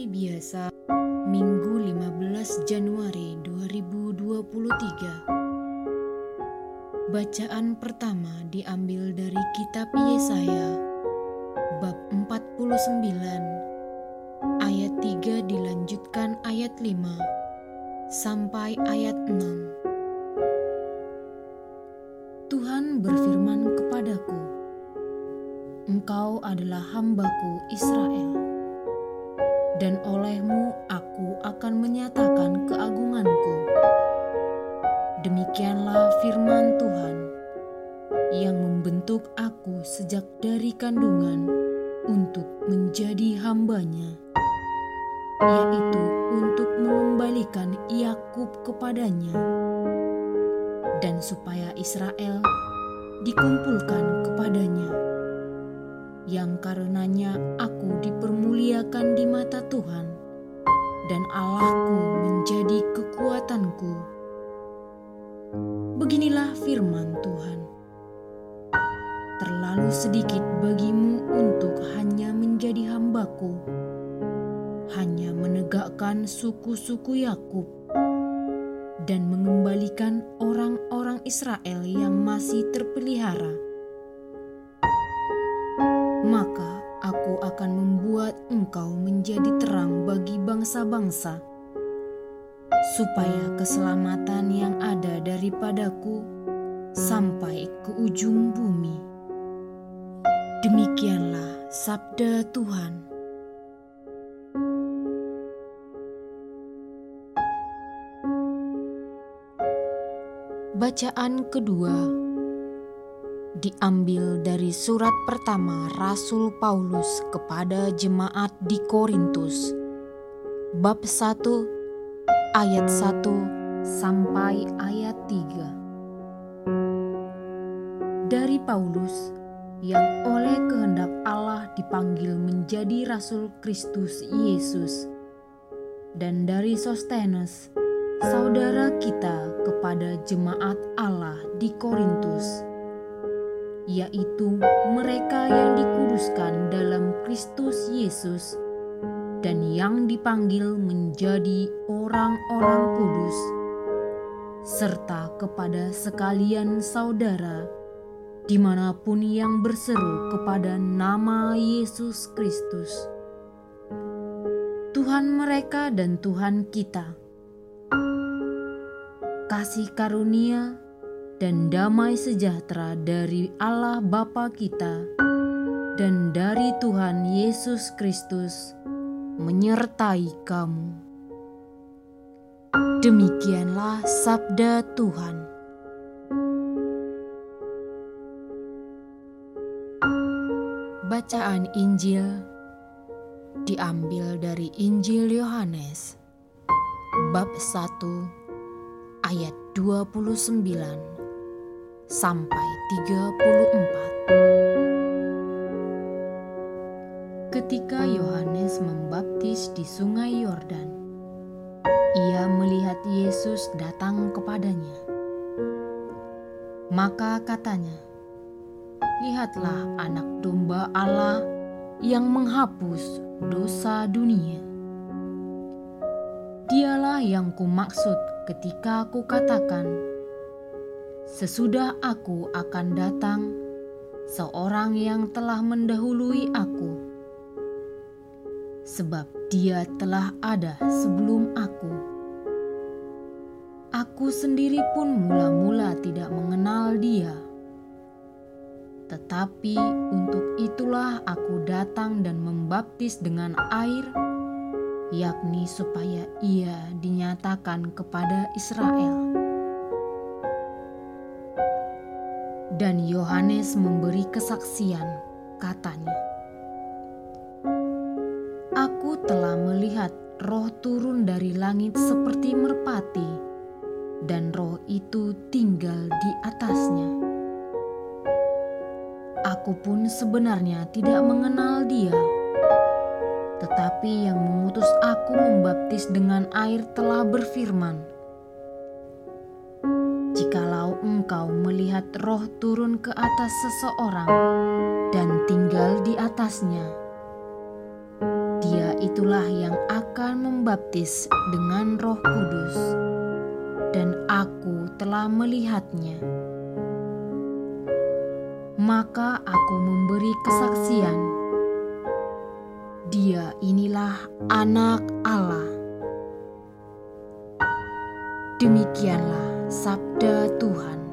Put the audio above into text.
Hari biasa Minggu 15 Januari 2023 Bacaan pertama diambil dari kitab Yesaya bab 49 ayat 3 dilanjutkan ayat 5 sampai ayat 6 Tuhan berfirman kepadaku Engkau adalah hambaku Israel dan olehmu aku akan menyatakan keagunganku. Demikianlah firman Tuhan yang membentuk aku sejak dari kandungan untuk menjadi hambanya, yaitu untuk mengembalikan Yakub kepadanya, dan supaya Israel dikumpulkan kepadanya yang karenanya aku dipermuliakan di mata Tuhan, dan Allahku menjadi kekuatanku. Beginilah firman Tuhan. Terlalu sedikit bagimu untuk hanya menjadi hambaku, hanya menegakkan suku-suku Yakub dan mengembalikan orang-orang Israel yang masih terpelihara maka aku akan membuat engkau menjadi terang bagi bangsa-bangsa, supaya keselamatan yang ada daripadaku sampai ke ujung bumi. Demikianlah sabda Tuhan. Bacaan kedua diambil dari surat pertama Rasul Paulus kepada jemaat di Korintus. Bab 1 ayat 1 sampai ayat 3 Dari Paulus yang oleh kehendak Allah dipanggil menjadi Rasul Kristus Yesus. Dan dari Sostenes saudara kita kepada jemaat Allah di Korintus yaitu mereka yang dikuduskan dalam Kristus Yesus dan yang dipanggil menjadi orang-orang kudus, serta kepada sekalian saudara di mana pun yang berseru kepada nama Yesus Kristus. Tuhan mereka dan Tuhan kita. Kasih karunia dan damai sejahtera dari Allah Bapa kita dan dari Tuhan Yesus Kristus menyertai kamu. Demikianlah sabda Tuhan. Bacaan Injil diambil dari Injil Yohanes bab 1 ayat 29 sampai 34. Ketika Yohanes membaptis di Sungai Yordan, ia melihat Yesus datang kepadanya. Maka katanya, "Lihatlah Anak Domba Allah yang menghapus dosa dunia." Dialah yang kumaksud ketika aku katakan Sesudah aku akan datang, seorang yang telah mendahului aku, sebab dia telah ada sebelum aku. Aku sendiri pun mula-mula tidak mengenal dia, tetapi untuk itulah aku datang dan membaptis dengan air, yakni supaya ia dinyatakan kepada Israel. Dan Yohanes memberi kesaksian, katanya, "Aku telah melihat roh turun dari langit seperti merpati, dan roh itu tinggal di atasnya. Aku pun sebenarnya tidak mengenal dia." Tetapi yang mengutus aku membaptis dengan air telah berfirman, engkau melihat roh turun ke atas seseorang dan tinggal di atasnya, dia itulah yang akan membaptis dengan Roh Kudus, dan aku telah melihatnya. Maka aku memberi kesaksian. Dia inilah Anak Allah. Demikianlah sabda Tuhan.